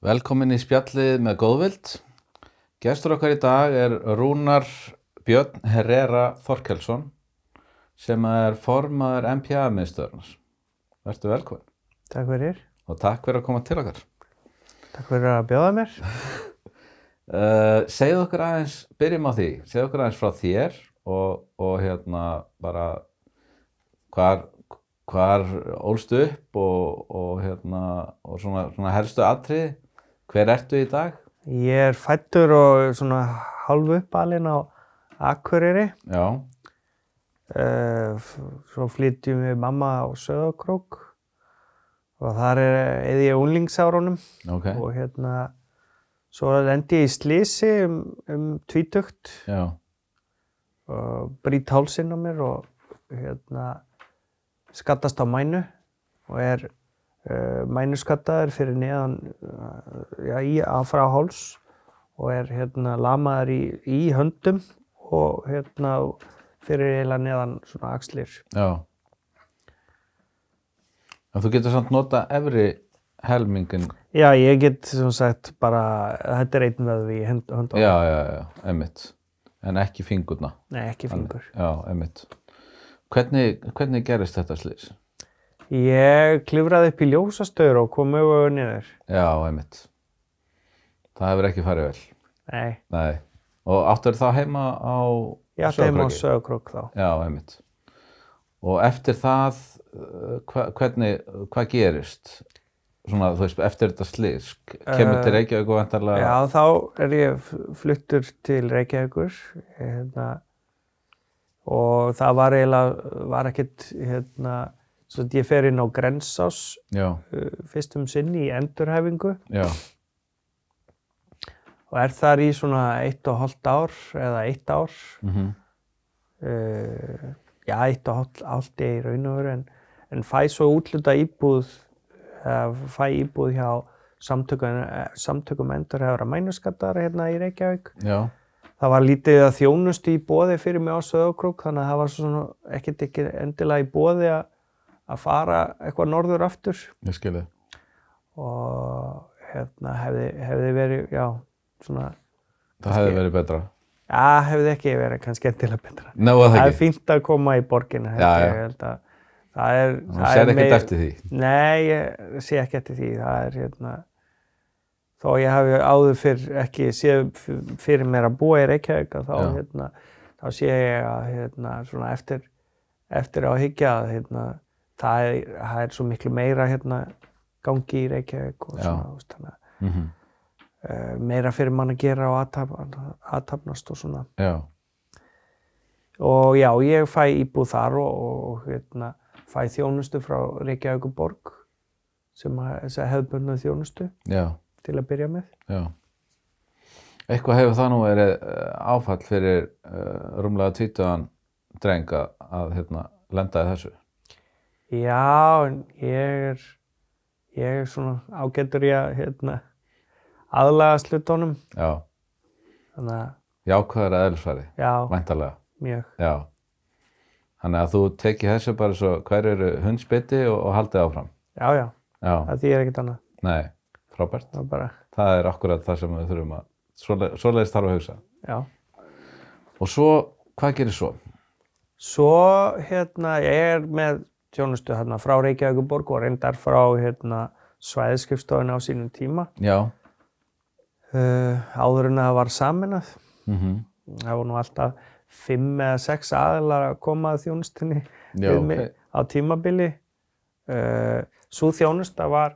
Velkomin í spjallið með Góðvild. Gestur okkar í dag er Rúnar Björn Herrera Þorkelsson sem er formaður MPA-miðstöðurnar. Verður velkomin Takk fyrir. og takk fyrir að koma til okkar. Takk fyrir að bjóða mér. Uh, segðu okkur aðeins, byrjum á því, segðu okkur aðeins frá þér og, og hérna bara hvar, hvar ólstu upp og, og hérna og svona, svona helstu atriði. Hver ertu í dag? Ég er fættur og svona hálfu uppalinn á Akureyri. Já, Uh, svo flytjum við mamma á Söðakrók og þar er eða ég unglingsárunum. Ok, og hérna svo lendi ég í slísi um, um tvítugt. Já, og brýt hálsinn á mér og hérna skattast á mænu og er mænuskattaður fyrir neðan uh, já, í, að frá háls og er hérna lamaður í, í höndum og hérna fyrir eiginlega neðan svona axlir. já. En þú getur samt nota efri helmingin. Já, ég get sem sagt bara, þetta er einn í hönd, höndum. Já, já, já, emitt. En ekki fingurna. Nei, ekki fingur. Já, emitt. Hvernig, hvernig gerist þetta slís? Ég klifraði upp í ljósastöður og kom auðvöðu niður. Já, emitt. Það hefur ekki farið vel. Nei, Nei. Og áttur þá heima á ég ætti heima á? Söðakrók þá. Já, emitt. Og eftir það, uh, hva, hvernig, hvað gerist? Svona, þú veist, eftir þetta slís, kemur til Eh, Reykjavík og vendarlega... Já, þá er ég fluttur til Reykjavíkur hérna, og það var eiginlega, var ekkert, hérna, svo ég fer inn á Grensás uh, fyrst um sinn í endurhæfingu. Já, og er þar í svona eitt og hálft ár eða eitt ár, mhm, uh, já, eitt og hálft, hálft í raun og veru en, en fæ svo útluta íbúð, fæ íbúð hjá samtökum, samtökum endurhæfara mænuskattar hérna í Reykjavík. já, Það var lítið að þjónustu í bóði fyrir mig á Söðokrók þannig að það var svona ekkert ekki endilega í bóði að, að fara eitthvað norður aftur ég skilði. og hérna hefði, hefði verið, já, svona, Það hefði verið betra. já, hefði ekki verið kannski endilega betra. Ná, að það Það er ekki. fínt að koma í borgina, held ég, held að það er... Þú það sér er ekkert eftir því. Nei, ég sé ekki eftir því, það er hérna, þó ég hafi áður fyrr ekki séð fyrir mér að búa í Reykjavík að þá, Já. hérna, þá sé ég að hérna, svona eftir, eftir að hyggja að hérna, það, er, það er svo miklu meira hérna, gangi í Reykjavík og svona, þú veist, þannig, að, Mhm, uh, meira fyrir mann að gera og aðtap- aðtapnast og svona. Já, Og já, ég fæ íbúð þar og, og hérna, fæ þjónustu frá Reykjavíkuborg sem hefðbundna þjónustu já, til að byrja með. já. Eitthvað hefur það nú verið uh, áfall fyrir uh, rúmlega tvítuðan dreng að hérna, lenda í þessu. Já, en ég er, ég er svona ágættur í að hérna, aðlaga slutónum. Já, Þannig að, jákvæður að eðlisfæri, já, væntalega. mjög. Já. Þannig að þú tekið þessu bara svo hver eru hundsbytti og, og haldið áfram. Já, já, Já, það þýðir ekkert annað. nei, frábært. Það er bara, Það er akkurat það sem við þurfum að, svoleið, svoleiðist þarf að hugsa. já. Og svo, hvað gerir svo? Svo, hérna, ég er með þjónustu hérna frá Reykjavíkuborg og reyndar frá hérna svæðiskrifstofinu á sínum tíma. Já, Uh, áður en það var saminað. mhm, Það voru nú alltaf fimm eða sex aðilar að koma að þjónustunni Já, við mig ok. á tímabili. Uh, Svo þjónusta var,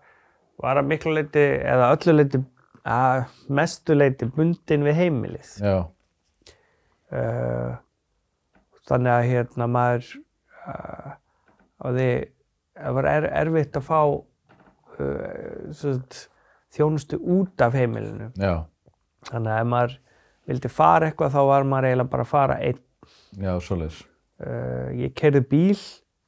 var að miklu leiti eða öllu leiti, að mestu leiti bundin við heimilið. já, Uh, þannig að hérna maður því það var er, erfitt að fá uh, þjónustu út af heimilinu. já, Þannig að ef maður vildi fara eitthvað þá var maður eiginlega bara að fara einn. já, svoleiðis. Uh, ég keirði bíl,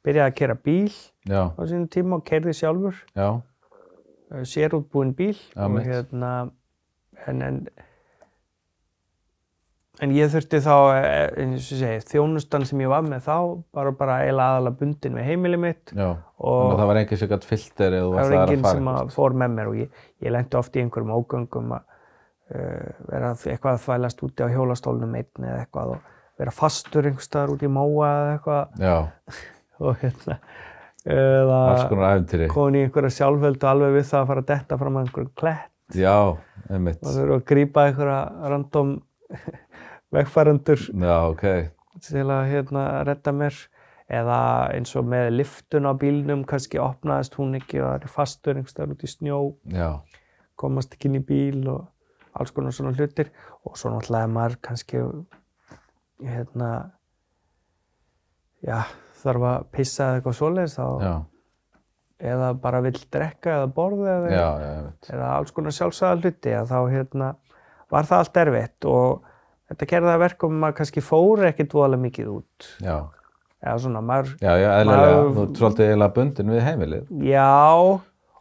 byrjaði að keira bíl Já, á sínum tíma og keirði sjálfur, já, uh, sérútbúinn bíl Já, og mitt. hérna, en, en en ég þurfti þá, eh, eins og segi, þjónustan sem ég var með þá var bara eiginlega aðalega bundin við heimili mitt Já, Og- þannig að það var engin sem gætt filter eða þú það var ætlaðir enginn að fara sem að fór með mér og ég, ég lendi oft í einhverjum ógöngum að uh, vera að- eitthvað að þvælast úti á hjólastólnum einn eða eitthvað og vera fastur einhvers staðar út í móa eða eitthvað Já, og hérna eða alls konar æfintýri. komin í einhverja sjálfhöldu alveg við það að fara að detta fram að einhverjum klett Já, einmitt. og þurfa að grípa einhverja random vegfærandur Já, ok. til að hérna redda mér. Eða eins og með liftun á bílnum kannski opnaðist hún ekki og það er fastur einhvers staðar út í snjó. Já, komast ekki inn í bíl og alls konar svona hlutir. Og svo náttúrulega maður kannski hérna já, þarf að pissa eða eitthvað svoleiðis þá já, eða bara vill drekka eða borða eða, já, eða alls konar sjálfsagða hluti að þá hérna var það allt erfitt og þetta að verkum að maður kannski fór ekkert voðalega mikið út Já, eða svona maður já, já, eðlilega. Þú ert svolítið eiginlega bundin við heimilið. Já,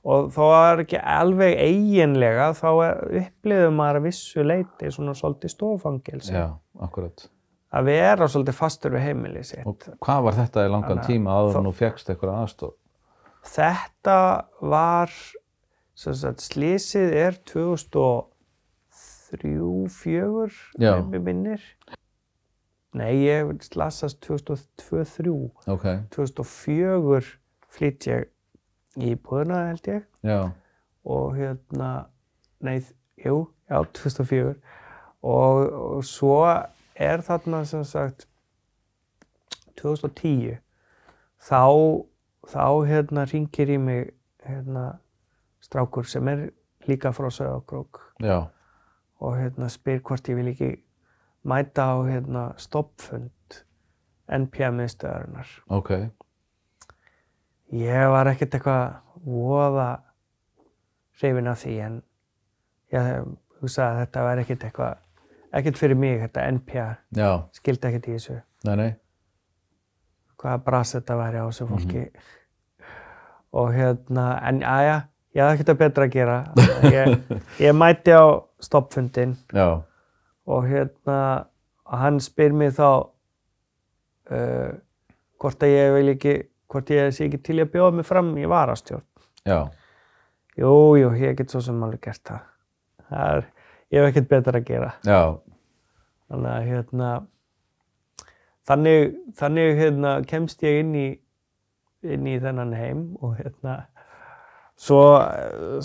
og þó að það er ekki alveg eiginlega, þá upplifum maður að vissu leiti svona svolítið stofangilsi. Já, akkurat. Að vera svolítið fastur við heimilið sitt. Og hvað var þetta í langan Þannig að tíma þá- en þú fékkst eitthvað aðstof? Þetta var, sem sagt, slísið er 2003-04, Já. ef mér minnir. Nei, ég slasast 2002-03. Ok, 2004 flytt ég í búðuna, held ég. já, og hérna, nei, jú, já, 2004 og, og svo er þarna sem sagt 2010 þá, þá hérna ringir í mig hérna strákur sem er líka frá Söðakrók já, og hérna spyr hvort ég vil ekki mæta á hérna stoppfund NPM-miðstöðarinnar ok, Ég var ekkert eitthvað voða hrifin af því en ég hugsaði að þetta var ekkert eitthvað, ekkert fyrir mig þetta NPA, já, skildi ekkert í þessu, nei, nei, hvaða bras þetta væri á þessu fólki. Og hérna, en aðja, ég hafði ekkert að betra að gera. Ég, ég mæti á stoppfundin já, og hérna, hann spyr mig þá uh, hvort að ég vil ekki, hvort ég sé ekki til að bjóða mig fram í varastjórn. já, Jú, jú, ég get svo sem alveg gert það. það er, ég hef ekkert betra að gera. já, Þannig að hérna, þannig, þannig hérna, kemst ég inn í, inn í þennan heim og hérna, svo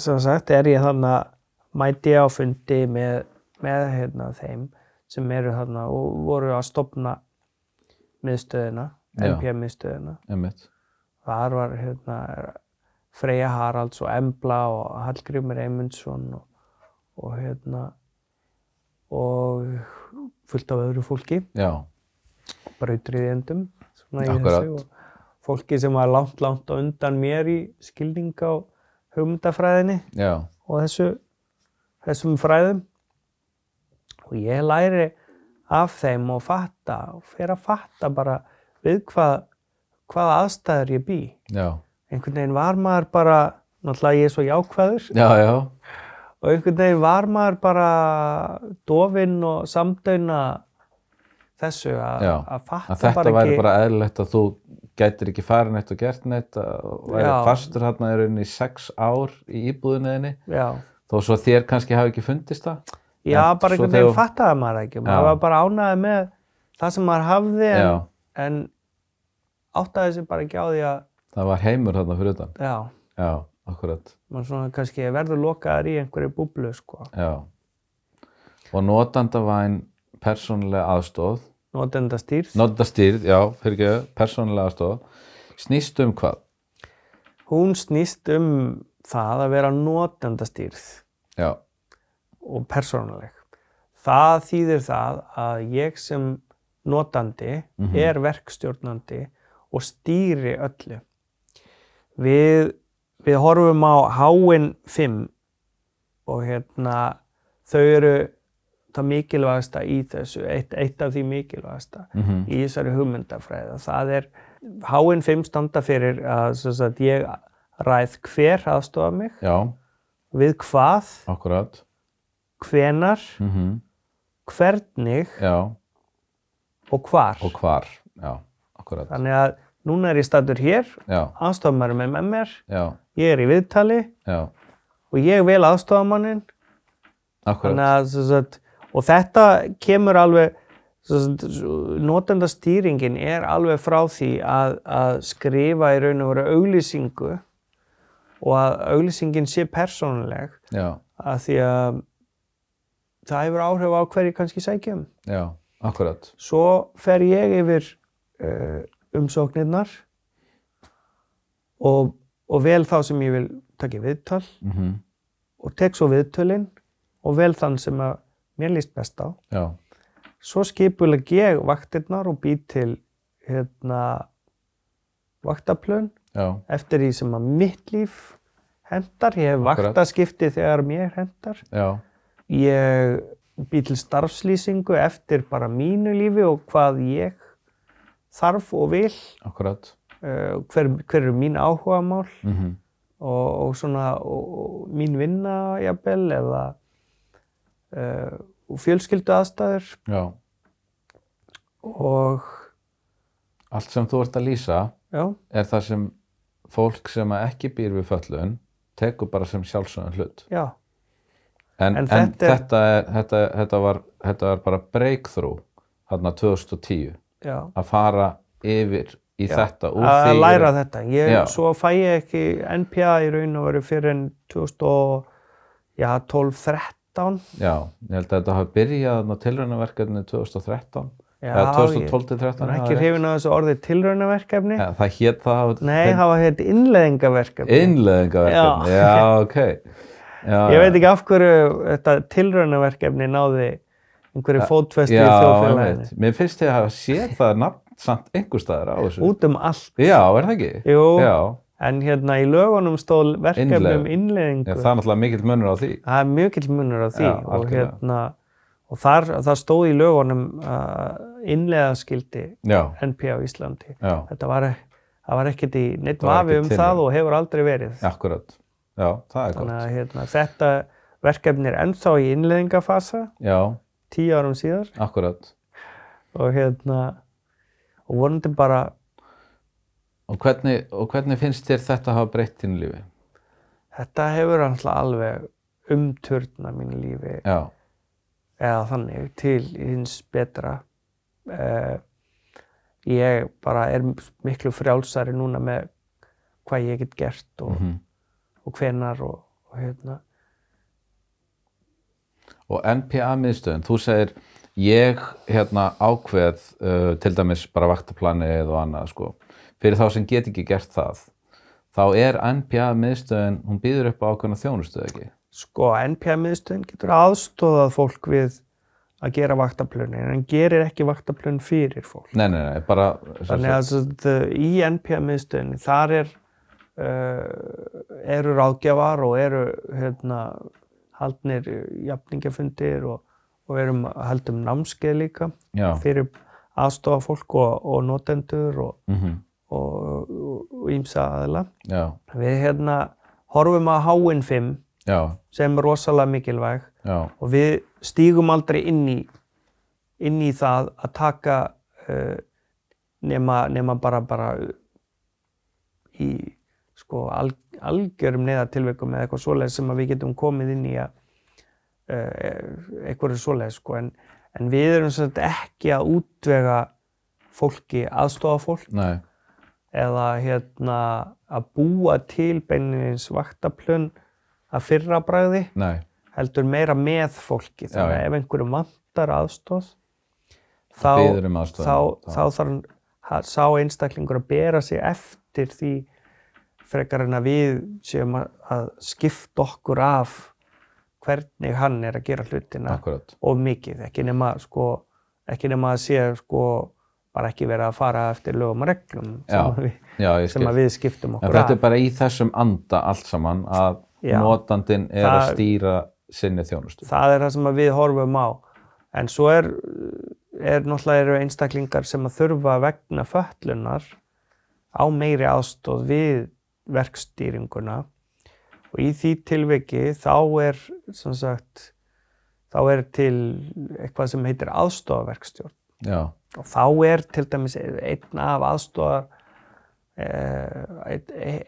sem sagt er ég þannig að mæti ég á fundi með, með hérna, þeim sem eru þarna og voru að stopna miðstöðina. NPM-miðstöðina. Þar var hérna, Freyja Haralds og Embla og Hallgrímur Eymundsson og, og hérna og fullt af öðru fólki, já, brautriðjendum svona í þessu og fólki sem var langt, langt undan mér í skilning á hugmyndafræðinni já, og þessu, þessum fræðum. Og ég læri af þeim og fatta og fer að fatta bara við hvað, hvaða aðstæður ég bý. Já, einhvern veginn var maður bara náttúrulega ég er svo jákvæður. Já, já, og einhvern veginn var maður bara dofinn og samdöina þessu að fatta að þetta bara væri ekki bara eðlilegt að þú gætir ekki farið neitt og gert neitt og væri fastur hérna í rauninni í sex ár í íbúðinniðinni já, þó svo þér kannski hafi ekki fundist það? Já En bara einhvern veginn fattaði maður ekki. Maður var bara ánægði með það sem maður hafði en, en áttaði sig bara ekki á því að það var heimur þarna fyrir utan. Já, Já, akkurat, maður svona kannski verður lokaður í einhverju búblu sko, já. Og notandavæn persónulega aðstóð notenda stýrð notandastýrð, já, fyrir ekki, persónulega aðstóð snýst um hvað? hún snýst um það að vera notenda stýrð Já, og persónuleg. Það þýðir það að ég sem notandi Mhm. er verkstjórnandi og stýri öllu. Við, við horfum á háinn 5 og hérna þau eru það mikilvægasta í þessu, eitt, eitt af því mikilvægasta mhm, í þessari hugmyndafræði. Það er, háinn 5 standa fyrir að, sagt, ég ræð hver aðstofa mig, já, við hvað, akkurat hvenar, mhm, hvernig? Já, og hvar. og hvar, Þannig að núna er ég stættur hér, já, aðstofamæður með með mér, ég er í viðtali og ég vel aðstofamannin. akkurat, Þannig að, sagt, og þetta kemur alveg, notendastýringin er alveg frá því að, að skrifa í raun og veru auglýsingu og að auglýsingin sé persónuleg að því að það hefur áhrif á hverju kannski sækjum. já, akkurat, Svo fer ég yfir uh, umsóknirnar og, og vel þá sem ég vil taka í viðtal mhm, og tek svo viðtölinn og vel þann sem að mér líst best á. já, Svo skipuleg ég vaktirnar og bý til hérna, vaktaplön já, eftir því sem að mitt líf hendar. Ég hef vaktaskipti þegar mér hendar. já, Ég bý til starfslýsingu eftir bara mínu lífi og hvað ég þarf og vil, uh, hver, hver eru mín áhugamál. Mhm, og, og svona og, og mín vinna jafnvel eða uh, fjölskyldu aðstæður. Já, og allt sem þú ert að lýsa já, er það sem fólk sem að ekki býr við föllun tekur bara sem sjálfsögðan hlut. já, En, En en, þetta er- þetta, er, þetta, var, þetta var bara breakthrough þarna 2010 já. að fara yfir í Já, þetta úr að því læra þetta. Ég, svo fæ ég ekki NPA í raun og veru fyrir en 2012-13. Já, ég held að þetta hafi byrjað þarna tilraunaverkefni 2013 Já, eða ég 2012-13 er ekki hrifin á þessu orðið tilraunaverkefni. ja, Það hét það Nei, það var þetta innleðingaverkefni. innleðingaverkefni Já, ok já, Ég veit ekki af hverju þetta tilraunaverkefni náði einhverju fótfestu í Já, þjóðfélaginu. Mér finnst ég að séð það nafn samt einhver staðar á þessu Út um allt. Já, er það ekki? Jú, Já, en hérna í lögunum stóð verkefni um innleðingu. Já, það er náttúrulega mikill munur á því Það er mjög munur á því Já, og hérna og þar, það stóð í lögunum uh, innleðaskildi Já, NP á Íslandi. já, Þetta var, það var ekkert í neitt vafi um til það og hefur aldrei verið. akkurat Já, það er Þannig gott. að hérna, þetta verkefni er ennþá í innleðingafasa, Já, tíu árum síðar. Akkurat og hérna og vonandi bara, Og hvernig, og hvernig finnst þér þetta hafa breytt þínu lífi? þetta hefur alltaf alveg umturna mínu lífi. Já, eða þannig til hins betra. Uh, ég bara er miklu frjálsari núna með hvað ég get gert og, mhm og hvenar og, og hérna. Og NPA-miðstöðun, þú segir ég hérna ákveð uh, til dæmis bara vaktaplanið og annað sko, fyrir þá sem get ekki gert það þá er NPA-miðstöðun, hún býður upp á ákveðna þjónustöð ekki? Sko, NPM-miðstöðin getur aðstóðað fólk við að gera vaktaplönin, en hann gerir ekki vaktaplön fyrir fólk. Nei, nei, nei, bara Þannig að þetta, í NPM-miðstöðinni, þar er, uh, eru ráðgjafar og eru hérna, haldnir jafningafundir og, og erum haldum námskeið líka Já, fyrir aðstofa fólk og, og notendur og, og, og ímsa aðila. já, Við hérna horfum að háinn 5 já, sem er rosalega mikilvæg. Já, og við stígum aldrei inn í, inn í það að taka uh, nema, nema bara, bara í sko, al, algjörum neðatilveikum eða eitthvað svoleiðis sem við getum komið inn í að uh, eitthvað svoleiðis sko. en, en við erum sagt ekki að útvega fólki, aðstofa fólk. Nei, eða hérna að búa til beinins vaktaplön að fyrra bragði nei, heldur meira með fólki. Þannig að ef einhverjum vantar aðstóð þá, um þá, Þá- þá þarf hann- sá einstaklingur að bera sig eftir því frekar en að við séum að, skipta okkur af hvernig hann er að gera hlutina akkurat, of mikið, ekki nema sko, ekki nema að sé sko bara ekki verið að fara eftir lögum og reglum Já, sem, að við, já, sem að við skiptum okkur þetta af. er bara í þessum anda allt saman að Já. notandinn er að Það- stýra sinni þjónustu. það er það sem að við horfum á en svo er, er náttúrulega einstaklingar sem að þurfa vegna fötlunar á meiri aðstóð við verkstýringuna og í því tilviki þá er sagt þá er til eitthvað sem heitir aðstofaverkstjórn já, og þá er til dæmis einn af aðstofa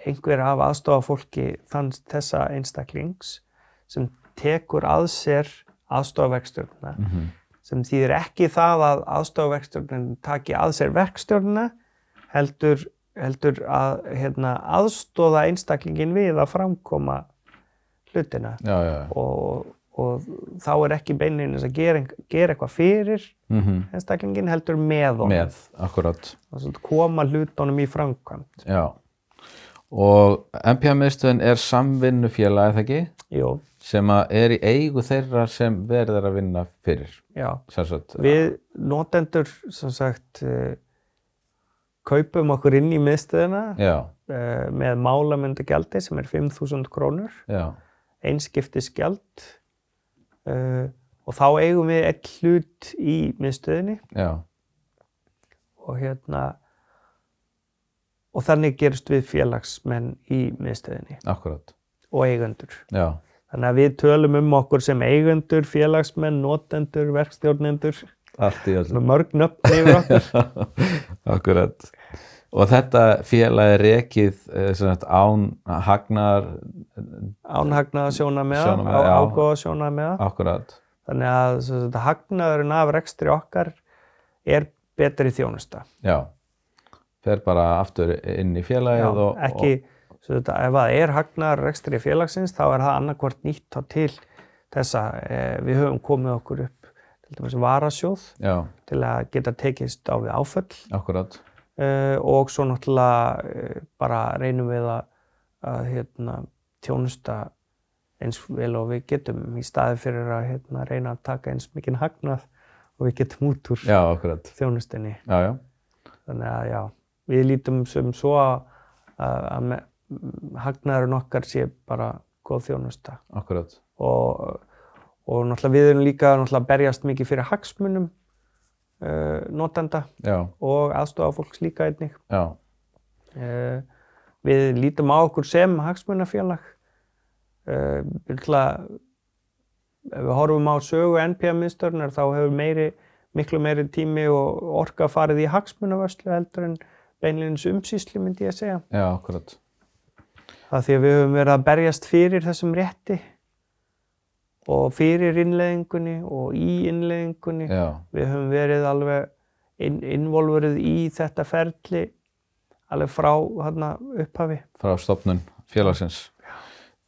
einhver af aðstofafólki þessa einstaklings sem tekur að sér aðstofaverkstjórnina mhm, sem þýðir ekki það að aðstofaverkstjórnin taki að sér verkstjórnina heldur, heldur að hérna, aðstofa einstaklingin við að framkoma hlutina. Já, já. og, og þá er ekki beinleginis að gera, gera eitthvað fyrir Mhm, einstaklingin heldur með honum. Með, svona koma hlutunum í framkvæmt já. Og MPA-miðstöðin er samvinnufélag, eða ekki? Jú, Sem að er í eigu þeirra sem verður að vinna fyrir. já, sagt, við notendur sem sagt uh, kaupum okkur inn í miðstöðina uh, með málamyndagjaldi sem er 5.000 krónur. Einskiptisgjald uh, og þá eigum við einn hlut í miðstöðinni. Já, og hérna og þannig gerist við félagsmenn í miðstöðinni. Akkurat, og eigendur. já, Þannig að við tölum um okkur sem eigendur, félagsmenn, notendur, verkstjórnendur, allt í með mörg nöfn yfir okkur. Akkurat. Og þetta félag er rekið eh, sagt, án hagnar, Ánhagnaða sjónameða, Sjónarmiða, já. ágóða sjónameða. akkurat, Þannig að sagt, hagnaðurinn af rekstri okkar er betri þjónusta. já. Fer bara aftur inn í félagið og... ekki, sem sagt, ef það er hagnaður rekstri félagsins þá er það annarkvort nýtt þá til þessa, eh, við höfum komið okkur upp til dæmis varasjóð Og, já, til að geta tekist á við áföll akkurat, uh, og svo náttúrulega uh, bara reynum við að, að hérna, tjónusta eins vel og við getum í staði fyrir að hérna, reyna að taka eins mikinn hagnað og við getum út úr já, þjónustinni. já, já, Þannig að já, við lítum sem svo að, að, hagnaðurinn okkar sé bara góð þjónusta. Akkurat, og, og náttúrulega við erum líka náttúrulega berjast mikið fyrir hagsmunum notenda já, og aðstofa fólks líka einnig. Uh, við lítum á okkur sem hagsmunafélag. Uh, ætla, ef við horfum á sögu NPA-miðstörunar þá hefur meiri, miklu meiri tími og orka farið í hagsmunavörslu heldur en beinleins umsýslu myndi ég að segja. já, akkurat, Það því að við höfum verið að berjast fyrir þessum rétti og fyrir innleiðingunni og í innleiðingunni. já, Við höfum verið alveg inn, involverið í þetta ferli alveg frá hana, upphafi. frá stopnun félagsins.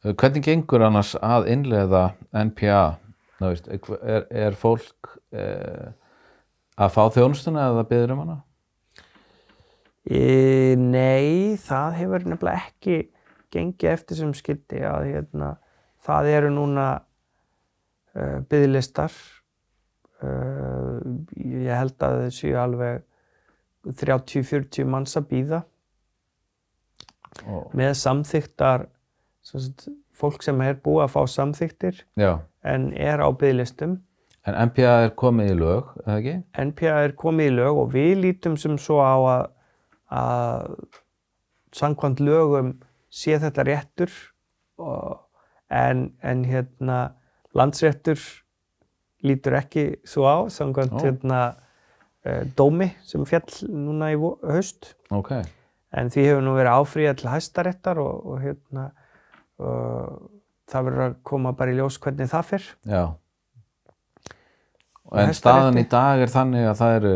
Hvernig gengur annars að innleiða NPA? Ná, veist, er, er fólk eh, að fá þjónustuna eða byður um hana? E, nei, það hefur nefnilega ekki gengið eftir sem skildi að hérna, það eru núna uh, byggðlistar. Uh, ég held að þau séu alveg 30-40 manns að býða Og, með sagt, fólk sem er búið að fá samþyktir já, en er á byggðlistum. en NPA er komið í lög, eða ekki? NPA er komið í lög og við lítum sem svo á að, að samkvæmt lögum sé þetta réttur og, en, en hérna landsréttur lítur ekki svo á samkvæmt Ó. hérna uh, dómi sem fjall núna í haust. Ok, en því hefur nú verið áfríða til hæstaréttar og, og hérna og það verður að koma bara í ljós hvernig það fyrr já. En staðan í dag er þannig að það eru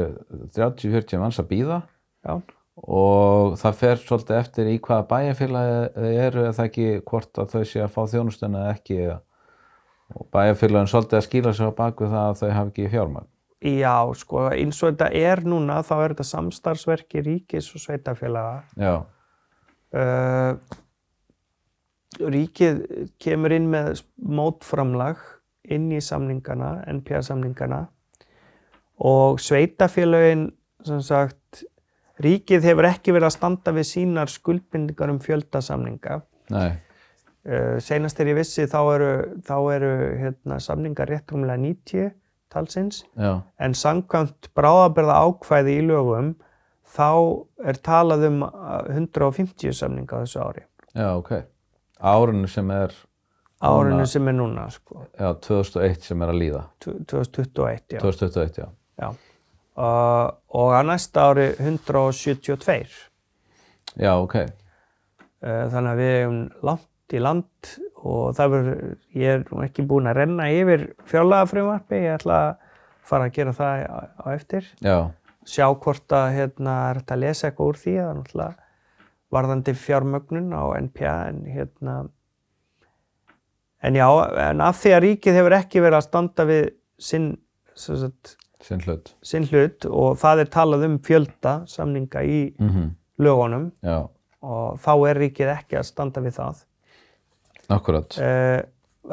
30-40 manns að býða Já, og það fer svolítið eftir í hvaða bæjarfélagi þau eru eða ekki hvort að þau sé að fá þjónustuna eða ekki eða og bæjarfélagin svolítið að skýla sig á baku það að þau hafi ekki fjármagn. Já, sko, eins og þetta er núna, þá er þetta samstarfsverki ríkis og sveitafélaga. Já, Uh, ríkið kemur inn með mótframlag inn í samningana, NPA-samningana og sveitafélagin, sem sagt, ríkið hefur ekki verið að standa við sínar skuldbindingar um fjöldasamninga. nei, Uh, seinast þegar ég vissi þá eru, þá eru hérna, samningar rétt rúmlega 90 talsins. já, En samkvæmt bráðabirða ákvæði í lögum þá er talað um uh, 150 samninga á þessu ári. já, ok. Árinu sem er árinu Núna- sem er núna sko, Já, 2001 sem er að líða. 2021 já. 2021, já. já. Uh, og að næsta ári 172 Já, ok. uh, þannig að við erum langt í land og það verður, ég er nú ekki búinn að renna yfir fjárlagafrumvarpi, ég ætla að fara að gera það á, á eftir. Já, sjá hvort að hérna er hægt að lesa eitthvað úr því er náttúrulega varðandi fjármögnun á NPA en hérna en já, en af því að ríkið hefur ekki verið að standa við sinn, sem sagt, sinn hlut. sinn hlut og það er talað um fjölda samninga í Mm lögunum Já, og þá er ríkið ekki að standa við það akkurat. uh,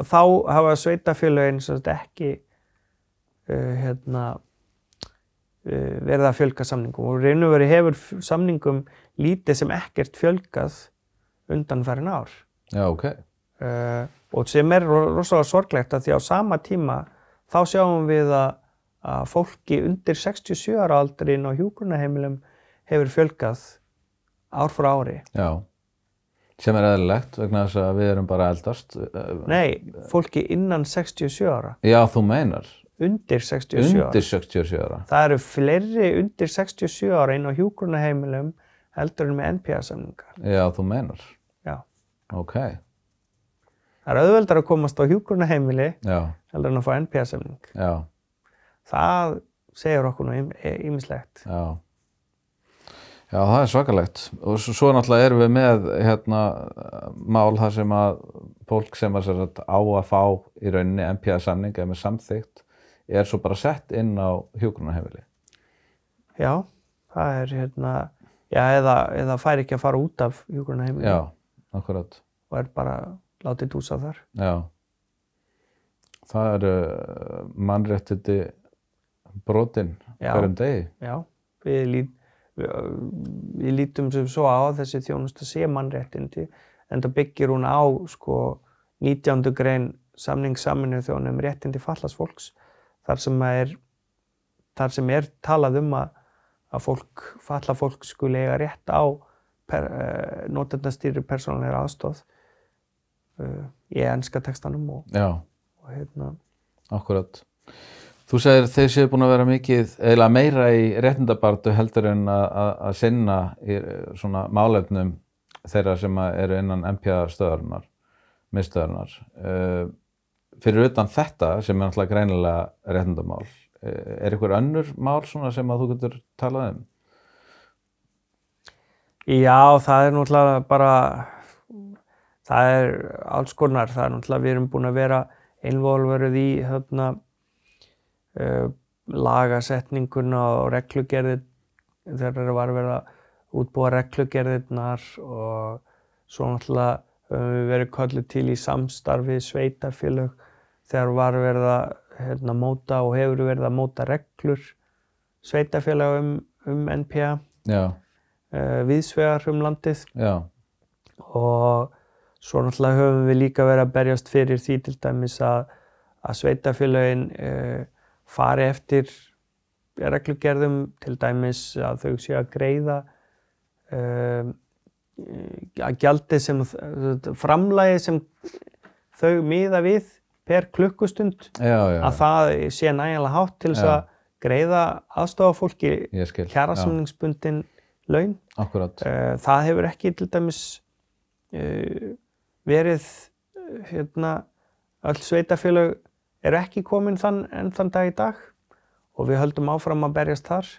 þá hafa sagt ekki uh, hérna uh, verið að fjölga samningum og reynum verið hefur samningum lítið sem ekkert fjölgað undanfærin ár Já, ok. og sem er ro- rosalega sorglegt að því á sama tíma þá sjáum við að, að fólki undir 67 ára aldrin á hjúgrunaheimilum hefur fjölgað ár frá ári. Já. Sem er eðlilegt vegna þess að við erum bara eldast. Nei, fólki innan 67 ára, Já, þú meinar. undir 67 ára. Undir 67 ára. Það eru fleiri undir 67 ára inn á hjúgrunaheimilum heldur en með NPA-samninga. Já, þú meinar. Já. Ok. Það er auðveldar að komast á hjúgrunaheimili heldur en að fá NPA-samning. já, Það segir okkur nú ýmislegt. já. Já, það er svakalegt. Og svo, náttúrulega erum við með hérna mál þar sem að fólk sem að að á að fá í rauninni MPA-samning eða með samþygt er svo bara sett inn á hjúgrunarheimili. Já, það er hérna, já, eða, eða fær ekki að fara út af hjúgrunaheimili Já, akkurat. og er bara látið dúsa þar. Já. Það eru uh, mannréttindi brotin Já. hverjum degi. Já, við, lít, við, lítum sem svo á þessi þjónusta sé mannréttindi en það byggir hún á sko 19. grein samning saminu þjónum réttindi fallast fólks þar sem er, þar sem er talað um að, að fólk, falla fólk skuli eiga rétt á per, uh, notendastýri persónulegra aðstóð uh, í enska textanum og, og hérna, akkurat. Þú segir þeir séu búin að vera mikið, eða meira í réttindabartu heldur en að, sinna í eh, svona málefnum þeirra sem eru innan MPA stöðarinnar, miðstöðarinnar. Uh, fyrir utan þetta sem er náttúrulega greinilega réttindamál, uh, er ykkur önnur mál svona sem að þú getur talað um? Já, það er náttúrulega bara, það er alls konar, það er náttúrulega, við erum búin að vera involveruð í þarna lagasetninguna og reglugerðir, þegar það var verið að útbúa reglugerðirnar og svo náttúrulega höfum við verið kallið til í samstarfi sveitafélög þegar var verið að hérna, móta og hefur verið að móta reglur sveitafélag um, um NPA uh, viðsvegar um landið. Já, og svo náttúrulega höfum við líka verið að berjast fyrir því til dæmis að, að sveitafélögin uh, fari eftir reglugerðum til dæmis að þau séu að greiða uh, að gjaldi sem framlægi sem þau miða við per klukkustund já, já, að það sé nægilega hátt til þess að greiða aðstofa fólki ég skil. kjærasamningsbundin laun Já, akkurat. Eh, Það hefur ekki til dæmis uh, verið eh, hérna, öll sveitafélög eru ekki komin þann, enn þann dag í dag og við höldum áfram að berjast þar.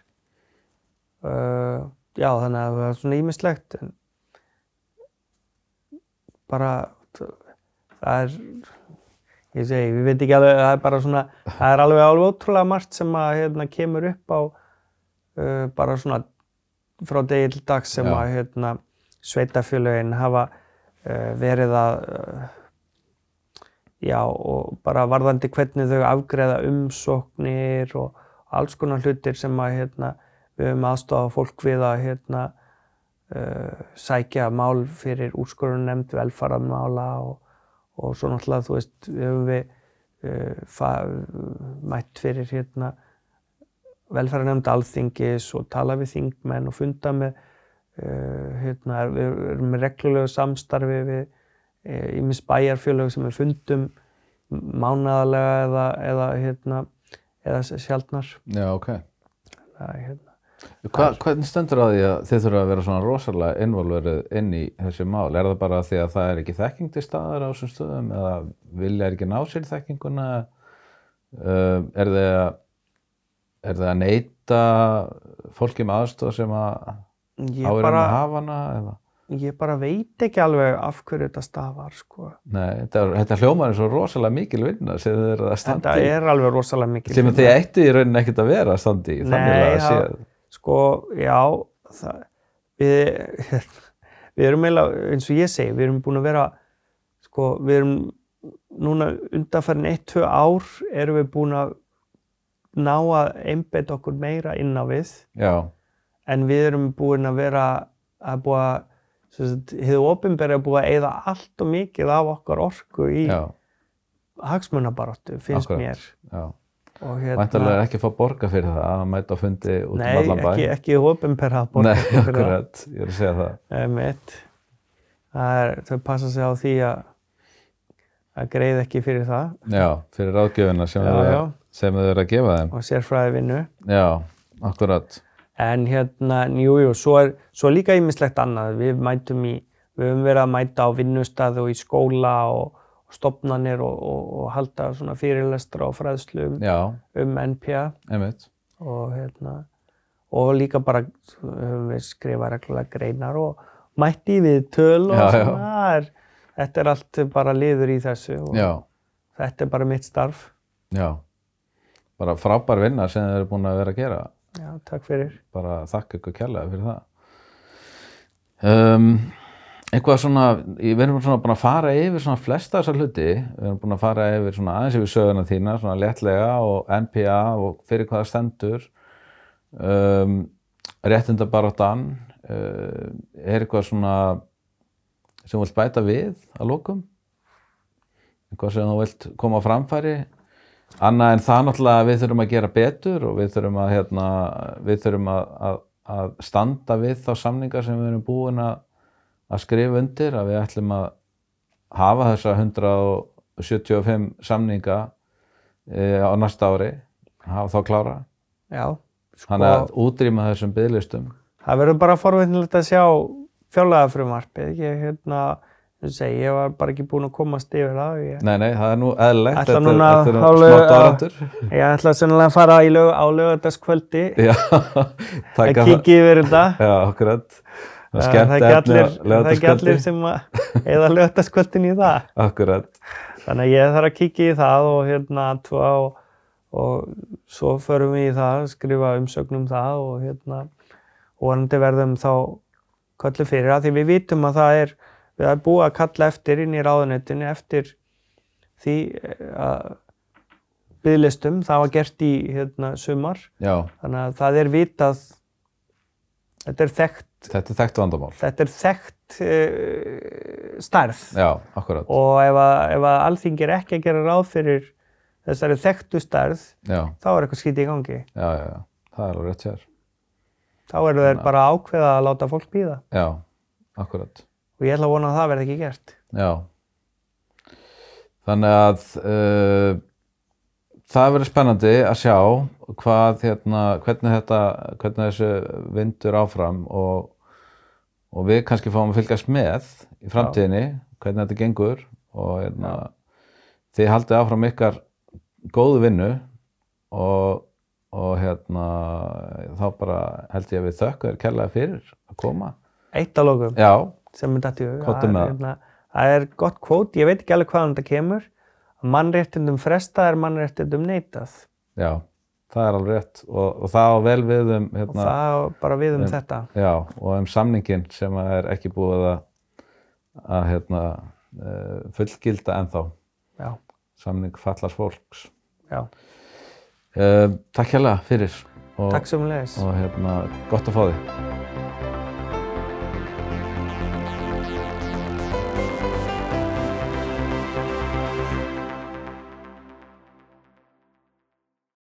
Uh, já, þannig að það er svona ímislegt bara það er ég segi, við veit ekki alveg, það er bara svona það er alveg alveg ótrúlega margt sem að hérna, kemur upp á uh, bara svona frá degi til dags sem Já. að hérna, sveitafélögin hafa uh, verið að uh, já og bara varðandi hvernig þau afgreða umsóknir og alls konar hlutir sem að hérna, við höfum aðstofa fólk við að hérna, uh, sækja mál fyrir úrskurðunemnd velfaramála og, og svo náttúrulega þú veist við höfum við uh, mætt fyrir hérna velferðarnefnd alþingis og tala við þingmenn og funda með uh, hérna, við erum með reglulegu samstarfi við, ímis bæjarfjölög sem við fundum mánaðarlega eða, eða, hérna, eða sjaldnar. Já, ok. Það, er, hérna. Hva, hvernig stendur á því að þið þurfa að vera svona rosalega involverið inn í þessi mál? Er það bara því að það er ekki þekking til staðar á þessum stöðum eða vilja er ekki ná sér þekkinguna? Uh, er það að, er það að neyta fólki með aðstof sem að bara, að hafa hana? Eða? Ég bara veit ekki alveg af hverju þetta stafar, sko. Nei, þetta, þetta hljómar er svo rosalega mikil vinna sem þið eru að standa Þetta er alveg rosalega mikið. Sem þið ættu í rauninni ekkert að vera að. Þannig Nei, séð. Sko, já, það, við, við erum eiginlega, eins og ég segi, við erum búin að vera, sko, við erum núna eitt, tvö ár erum við búin að ná að einbeita okkur meira inn á við, Já, en við erum búin að vera að búa, ofinbæri er búið að eyða allt og mikið af okkar orku í já, hagsmunabaráttu, finnst Akkúrat. mér. já. Hérna, Væntalega er ekki að fá borga fyrir það að mæta á fundi út nei, um allan bæ. ekki, ekki ofinbæri að borga Nei, fyrir það. akkurat, ég er að segja það. Einmitt. Það er, þau passa sig á því að að greið ekki fyrir það Já, fyrir ráðgjöfina sem þau eru að gefa þeim. og sérfræði vinnu. Já, akkurat. En hérna, jú, jú, svo svo er líka ýmislegt annað. Við mætum í, við höfum verið að mæta á vinnustað og í skóla og, og stopnanir og, og, og halda svona fyrirlestra og fræðslu um, Já, um NPA einmitt. og hérna, og líka bara höfum við skrifað reglulega greinar og mætti við töl og Já, já. svona. Það Er, þetta er allt bara liður í þessu og Já, þetta er bara mitt starf. já. Bara frábær vinna sem þau eru búin að vera að gera. Já, takk fyrir. Bara þakka ykkur kærlega fyrir það. Um, eitthvað svona, við erum svona búin að fara yfir svona flesta þessar hluti. Við erum búin að fara yfir svona aðeins yfir söguna þína, svona léttlega og NPA og fyrir hvað það stendur. Um, réttindabaráttan, uh, er eitthvað svona sem þú vilt bæta við að lókum? Eitthvað sem þú vilt koma á framfæri? Annað en það náttúrulega að við þurfum að gera betur og við þurfum að, hérna, við þurfum að, að, að standa við þá samningar sem við erum búin að, að skrifa undir, að við ætlum að hafa þessa 175 samninga e, á næsta ári, hafa þá klára. Já, sko, Þannig að útrýma þessum bygglistum. það verður bara forveitnilegt að sjá fjárlega frumvarpið. Ég, hérna, segi, ég var bara ekki búinn að komast yfir það. Ég, Nei, nei, það er nú eðlilegt, Ætla þetta, núna er- þetta er hálfu- smá dárandur. ég ætla sennilega að fara lög, á lögardagskvöldi að kíkja yfir þetta. Já. Það er Það er ekki allir, á það er ekki allir lögataskvöldi. sem að eða lögardagskvöldin í það. Akkurat. Þannig að ég þarf að kíkja í það og hérna tvo og, og svo förum við í það, skrifa umsögnum það og hérna og verðum þá köllu fyrir það því við vitum að það er við erum búið að kalla eftir inn í ráðunetinu eftir því eh, að bygglistum, það var gert í hérna sumar, Já, þannig að það er vitað þetta er þekkt þetta er þekkt vandamál. þetta er þekkt uh, stærð Já, akkurat. og ef að, ef að alþingi er ekki að gera ráð fyrir þessari þekktu stærð Já, þá er eitthvað skítið í gangi já, já, já. Það er alveg rétt sér. þá eru þeir bara ákveða að láta fólk býða Já, akkurat. Og ég ætla að vona að það verði ekki gert Já. Þannig að uh, það verður spennandi að sjá hvað, hérna, hvernig þetta, hvernig þessu vindur áfram og, og við kannski fáum að fylgjast með í framtíðinni, hvernig þetta gengur og hérna, þið haldið áfram ykkar góðu vinnu og, og hérna, þá bara held ég að við þökkum þér kærlega fyrir að koma. eitt að lókum Já, sem er dætt í hug það, er, hérna, það er gott kvót, ég veit ekki alveg hvaðan þetta kemur. Mannréttindum frestað er mannréttindum neitað. Já, það er alveg rétt. Og, og það á vel við um og hérna, það á bara við um um, þetta. Já, og um samningin sem er ekki búið að, að hérna, uh, fullgilda ennþá, já, samning fallars fólks. já, Uh, takk hérlega fyrir. Og, takk sem leðis og hérna, gott að fá þig.